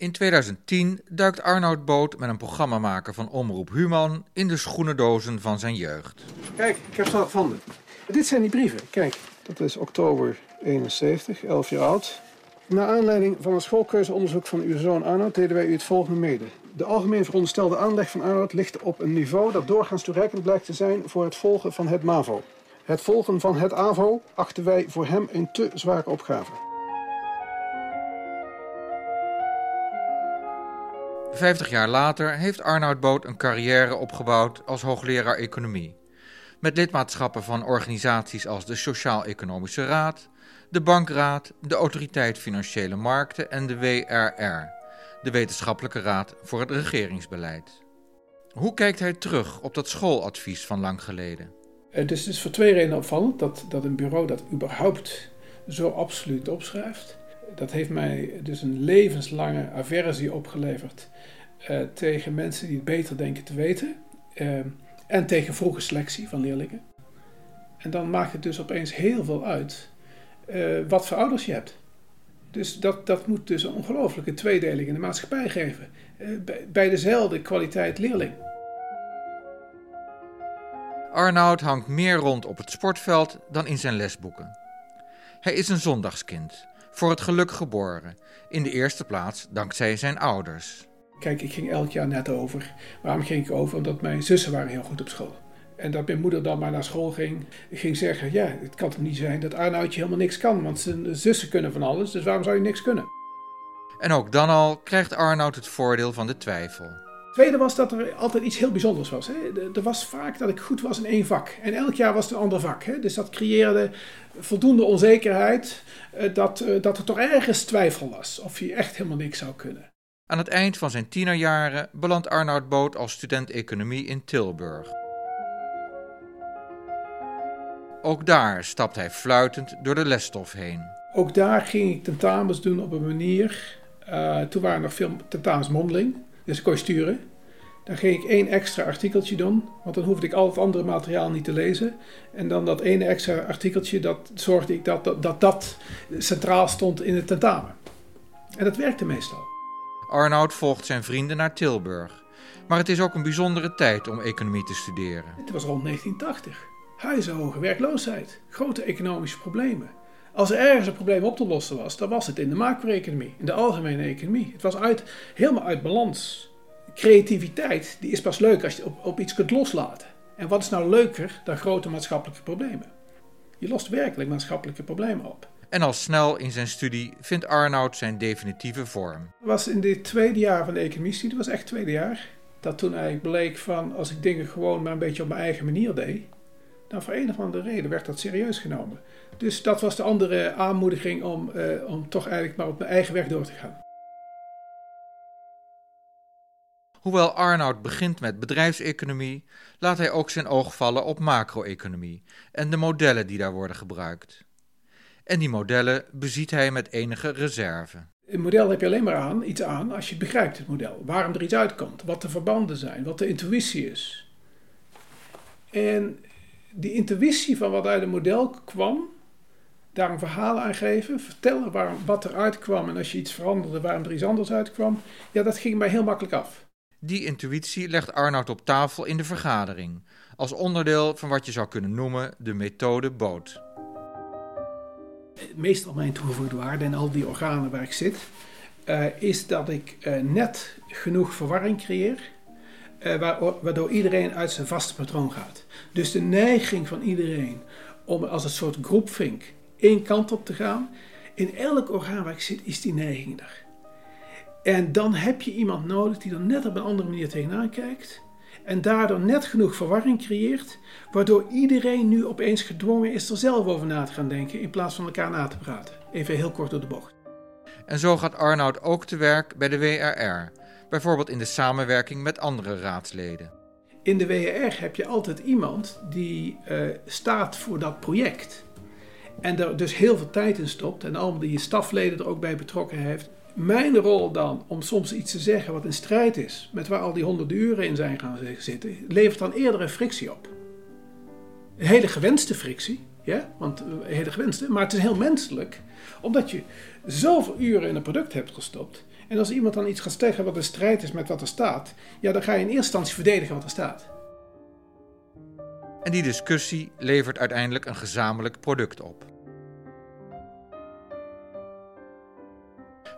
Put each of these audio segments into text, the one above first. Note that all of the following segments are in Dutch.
In 2010 duikt Arnoud Boot met een programmamaker van Omroep Human in de schoenendozen van zijn jeugd. Kijk, ik heb ze al gevonden. Dit zijn die brieven. Kijk, dat is oktober 71, 11 jaar oud. Naar aanleiding van een schoolkeuzeonderzoek van uw zoon Arnoud deden wij u het volgende mede. De algemeen veronderstelde aanleg van Arnoud ligt op een niveau dat doorgaans toereikend blijkt te zijn voor het volgen van het MAVO. Het volgen van het AVO achten wij voor hem een te zware opgave. Vijftig jaar later heeft Arnoud Boot een carrière opgebouwd als hoogleraar economie. Met lidmaatschappen van organisaties als de Sociaal-Economische Raad, de Bankraad, de Autoriteit Financiële Markten en de WRR, de Wetenschappelijke Raad voor het Regeringsbeleid. Hoe kijkt hij terug op dat schooladvies van lang geleden? Het is dus voor twee redenen opvallend dat, dat een bureau dat überhaupt zo absoluut opschrijft. Dat heeft mij dus een levenslange aversie opgeleverd uh, tegen mensen die het beter denken te weten. Uh, en tegen vroege selectie van leerlingen. En dan maakt het dus opeens heel veel uit uh, wat voor ouders je hebt. Dus dat, dat moet dus een ongelooflijke tweedeling in de maatschappij geven. bij, bij dezelfde kwaliteit leerling. Arnoud hangt meer rond op het sportveld dan in zijn lesboeken. Hij is een zondagskind, voor het geluk geboren, in de eerste plaats dankzij zijn ouders. Kijk, ik ging elk jaar net over. Waarom ging ik over? Omdat mijn zussen waren heel goed op school. En dat mijn moeder dan maar naar school ging, ging zeggen: Ja, het kan toch niet zijn dat Arnoudje helemaal niks kan, want zijn zussen kunnen van alles, dus waarom zou je niks kunnen? En ook dan al krijgt Arnoud het voordeel van de twijfel. Tweede was dat er altijd iets heel bijzonders was. Hè. Er was vaak dat ik goed was in één vak. En elk jaar was het een ander vak. Hè. Dus dat creëerde voldoende onzekerheid eh, dat, eh, dat er toch ergens twijfel was of je echt helemaal niks zou kunnen. Aan het eind van zijn tienerjaren belandt Arnoud Boot als student economie in Tilburg. Ook daar stapt hij fluitend door de lesstof heen. Ook daar ging ik tentamens doen op een manier. Uh, toen waren er nog veel tentamens mondeling. Dus kon je sturen. Dan ging ik één extra artikeltje doen, want dan hoefde ik al het andere materiaal niet te lezen. En dan dat ene extra artikeltje, dat zorgde ik dat dat, dat, dat centraal stond in het tentamen. En dat werkte meestal. Arnoud volgt zijn vrienden naar Tilburg. Maar het is ook een bijzondere tijd om economie te studeren. Het was rond 1980. Huizenhoge werkloosheid, grote economische problemen. Als er ergens een probleem op te lossen was, dan was het in de macro-economie, in de algemene economie. Het was uit, helemaal uit balans. Creativiteit die is pas leuk als je op, op iets kunt loslaten. En wat is nou leuker dan grote maatschappelijke problemen? Je lost werkelijk maatschappelijke problemen op. En al snel in zijn studie vindt Arnoud zijn definitieve vorm. Het was in dit tweede jaar van de economie-studie, was echt tweede jaar, dat toen eigenlijk bleek van als ik dingen gewoon maar een beetje op mijn eigen manier deed, dan voor een of andere reden werd dat serieus genomen. Dus dat was de andere aanmoediging om, uh, om toch eigenlijk maar op mijn eigen weg door te gaan. Hoewel Arnoud begint met bedrijfseconomie, laat hij ook zijn oog vallen op macro-economie en de modellen die daar worden gebruikt. En die modellen beziet hij met enige reserve. Een model heb je alleen maar aan, iets aan als je begrijpt het model. Waarom er iets uitkomt, wat de verbanden zijn, wat de intuïtie is. En die intuïtie van wat uit het model kwam, daar een verhaal aan geven, vertellen waar, wat eruit kwam en als je iets veranderde, waarom er iets anders uitkwam, ja, dat ging mij heel makkelijk af. Die intuïtie legt Arnoud op tafel in de vergadering, als onderdeel van wat je zou kunnen noemen de methode boot. Meestal mijn toegevoegde waarde in al die organen waar ik zit, uh, is dat ik uh, net genoeg verwarring creëer, waardoor iedereen uit zijn vaste patroon gaat. Dus de neiging van iedereen om als een soort groepvink één kant op te gaan, in elk orgaan waar ik zit, is die neiging er. En dan heb je iemand nodig die er net op een andere manier tegenaan kijkt. En daardoor net genoeg verwarring creëert, waardoor iedereen nu opeens gedwongen is er zelf over na te gaan denken in plaats van elkaar na te praten. Even heel kort door de bocht. En zo gaat Arnoud ook te werk bij de WRR, bijvoorbeeld in de samenwerking met andere raadsleden. In de WRR heb je altijd iemand die uh, staat voor dat project. En er dus heel veel tijd in stopt en allemaal die stafleden er ook bij betrokken heeft mijn rol dan om soms iets te zeggen wat in strijd is met waar al die honderden uren in zijn gaan zitten, levert dan eerder een frictie op. Een hele gewenste frictie, ja, want een hele gewenste, maar het is heel menselijk, omdat je zoveel uren in een product hebt gestopt En als iemand dan iets gaat zeggen wat een strijd is met wat er staat, ja, dan ga je in eerste instantie verdedigen wat er staat. En die discussie levert uiteindelijk een gezamenlijk product op.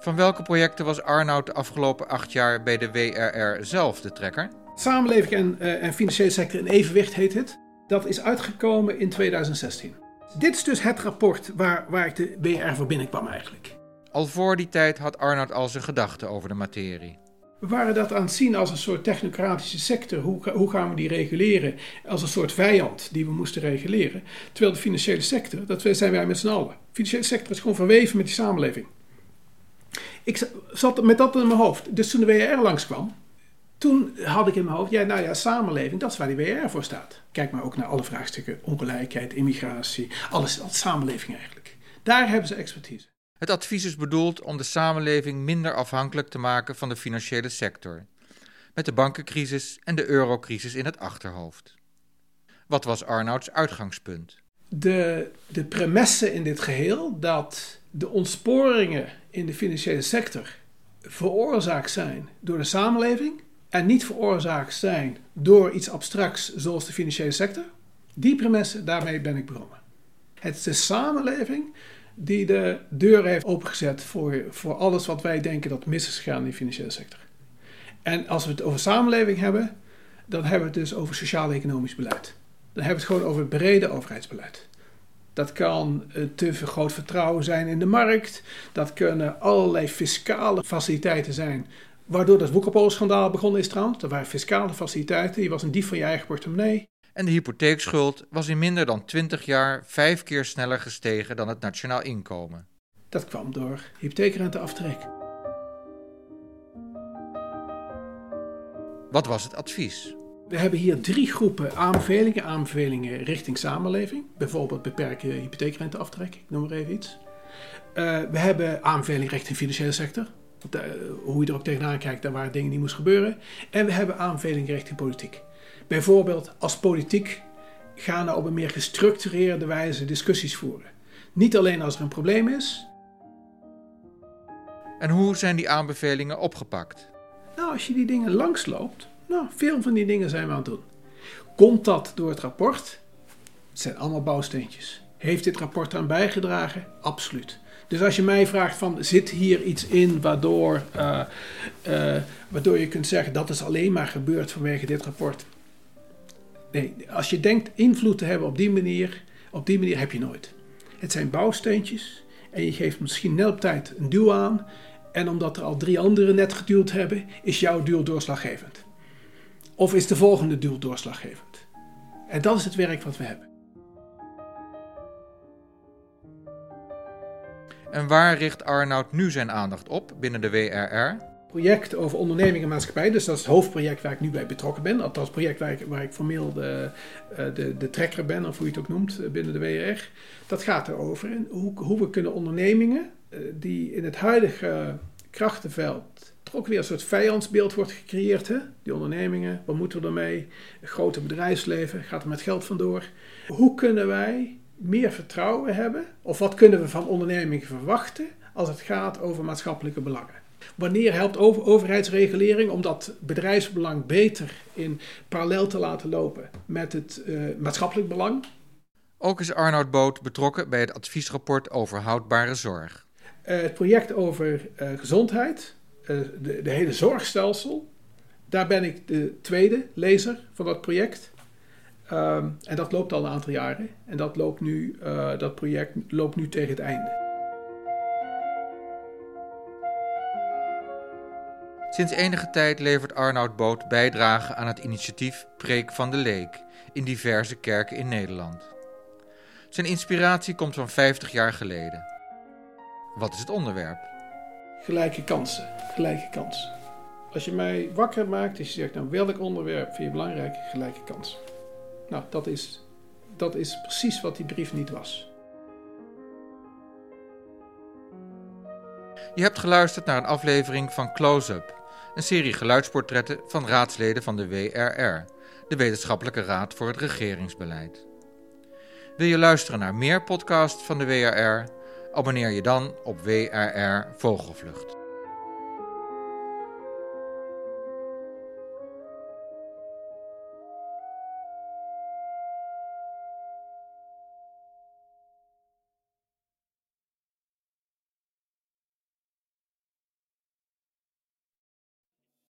Van welke projecten was Arnoud de afgelopen acht jaar bij de WRR zelf de trekker? Samenleving en, uh, en financiële sector in evenwicht heet het. Dat is uitgekomen in 2016. Dit is dus het rapport waar, waar ik de WRR voor binnenkwam eigenlijk. Al voor die tijd had Arnoud al zijn gedachten over de materie. We waren dat aan het zien als een soort technocratische sector. Hoe, hoe gaan we die reguleren? Als een soort vijand die we moesten reguleren. Terwijl de financiële sector, dat zijn wij met z'n allen. De financiële sector is gewoon verweven met die samenleving. Ik zat met dat in mijn hoofd. Dus toen de WR langskwam, toen had ik in mijn hoofd, ja, nou ja, samenleving, dat is waar die WR voor staat. Kijk maar ook naar alle vraagstukken, ongelijkheid, immigratie, alles, alles samenleving eigenlijk. Daar hebben ze expertise. Het advies is bedoeld om de samenleving minder afhankelijk te maken van de financiële sector, met de bankencrisis en de eurocrisis in het achterhoofd. Wat was Arnouds uitgangspunt? De, de premisse in dit geheel dat de ontsporingen in de financiële sector veroorzaakt zijn door de samenleving en niet veroorzaakt zijn door iets abstracts zoals de financiële sector, die premisse, daarmee ben ik begonnen. Het is de samenleving die de deur heeft opengezet voor, voor alles wat wij denken dat mis is gegaan in de financiële sector. En als we het over samenleving hebben, dan hebben we het dus over sociaal-economisch beleid. Dan hebben we het gewoon over brede overheidsbeleid. Dat kan te vergroot vertrouwen zijn in de markt. Dat kunnen allerlei fiscale faciliteiten zijn. Waardoor dat Woekerpolen-schandaal begonnen is trouwens. Er waren fiscale faciliteiten. Je was een dief van je eigen portemonnee. En de hypotheekschuld was in minder dan 20 jaar vijf keer sneller gestegen dan het nationaal inkomen. Dat kwam door hypotheekrenteaftrek. Wat was het advies? We hebben hier drie groepen aanbevelingen. Aanbevelingen richting samenleving. Bijvoorbeeld beperken hypotheekrenteaftrek, ik noem maar even iets. Uh, we hebben aanbevelingen richting financiële sector. De, uh, hoe je er ook tegenaan kijkt, daar waren dingen die moesten gebeuren. En we hebben aanbevelingen richting politiek. Bijvoorbeeld als politiek gaan we op een meer gestructureerde wijze discussies voeren. Niet alleen als er een probleem is. En hoe zijn die aanbevelingen opgepakt? Nou, als je die dingen langsloopt, nou, veel van die dingen zijn we aan het doen. Komt dat door het rapport? Het zijn allemaal bouwsteentjes. Heeft dit rapport aan bijgedragen? Absoluut. Dus als je mij vraagt van zit hier iets in waardoor, uh, uh, waardoor je kunt zeggen dat is alleen maar gebeurd vanwege dit rapport. Nee, als je denkt invloed te hebben op die manier, op die manier heb je nooit. Het zijn bouwsteentjes en je geeft misschien net op tijd een duw aan. En omdat er al drie anderen net geduwd hebben, is jouw duw doorslaggevend. Of is de volgende duw doorslaggevend? En dat is het werk wat we hebben. En waar richt Arnoud nu zijn aandacht op binnen de WRR? Project over onderneming en maatschappij, dus dat is het hoofdproject waar ik nu bij betrokken ben. Althans, het project waar ik, formeel de, eh, de, de trekker ben, of hoe je het ook noemt eh, binnen de WRR. Dat gaat erover hoe, hoe we kunnen ondernemingen eh, die in het huidige krachtenveld ook weer een soort vijandsbeeld wordt gecreëerd. Hè? Die ondernemingen, wat moeten we ermee? Het grote bedrijfsleven, gaat er met geld vandoor? Hoe kunnen wij meer vertrouwen hebben? Of wat kunnen we van ondernemingen verwachten als het gaat over maatschappelijke belangen? Wanneer helpt overheidsregulering om dat bedrijfsbelang beter in parallel te laten lopen met het uh, maatschappelijk belang? Ook is Arnoud Boot betrokken bij het adviesrapport over houdbare zorg. Uh, het project over uh, gezondheid, de, de, hele zorgstelsel. Daar ben ik de tweede lezer van dat project. Um, en dat loopt al een aantal jaren. En dat, loopt nu, uh, dat project loopt nu tegen het einde. Sinds enige tijd levert Arnoud Boot bijdrage aan het initiatief Preek van de Leek in diverse kerken in Nederland. Zijn inspiratie komt van 50 jaar geleden. Wat is het onderwerp? Gelijke kansen, gelijke kansen. Als je mij wakker maakt en je zegt, nou welk onderwerp vind je belangrijk? Gelijke kansen. Nou, dat is, dat is precies wat die brief niet was. Je hebt geluisterd naar een aflevering van Close Up, een serie geluidsportretten van raadsleden van de WRR, de Wetenschappelijke Raad voor het Regeringsbeleid. Wil je luisteren naar meer podcasts van de WRR? Abonneer je dan op WRR Vogelvlucht.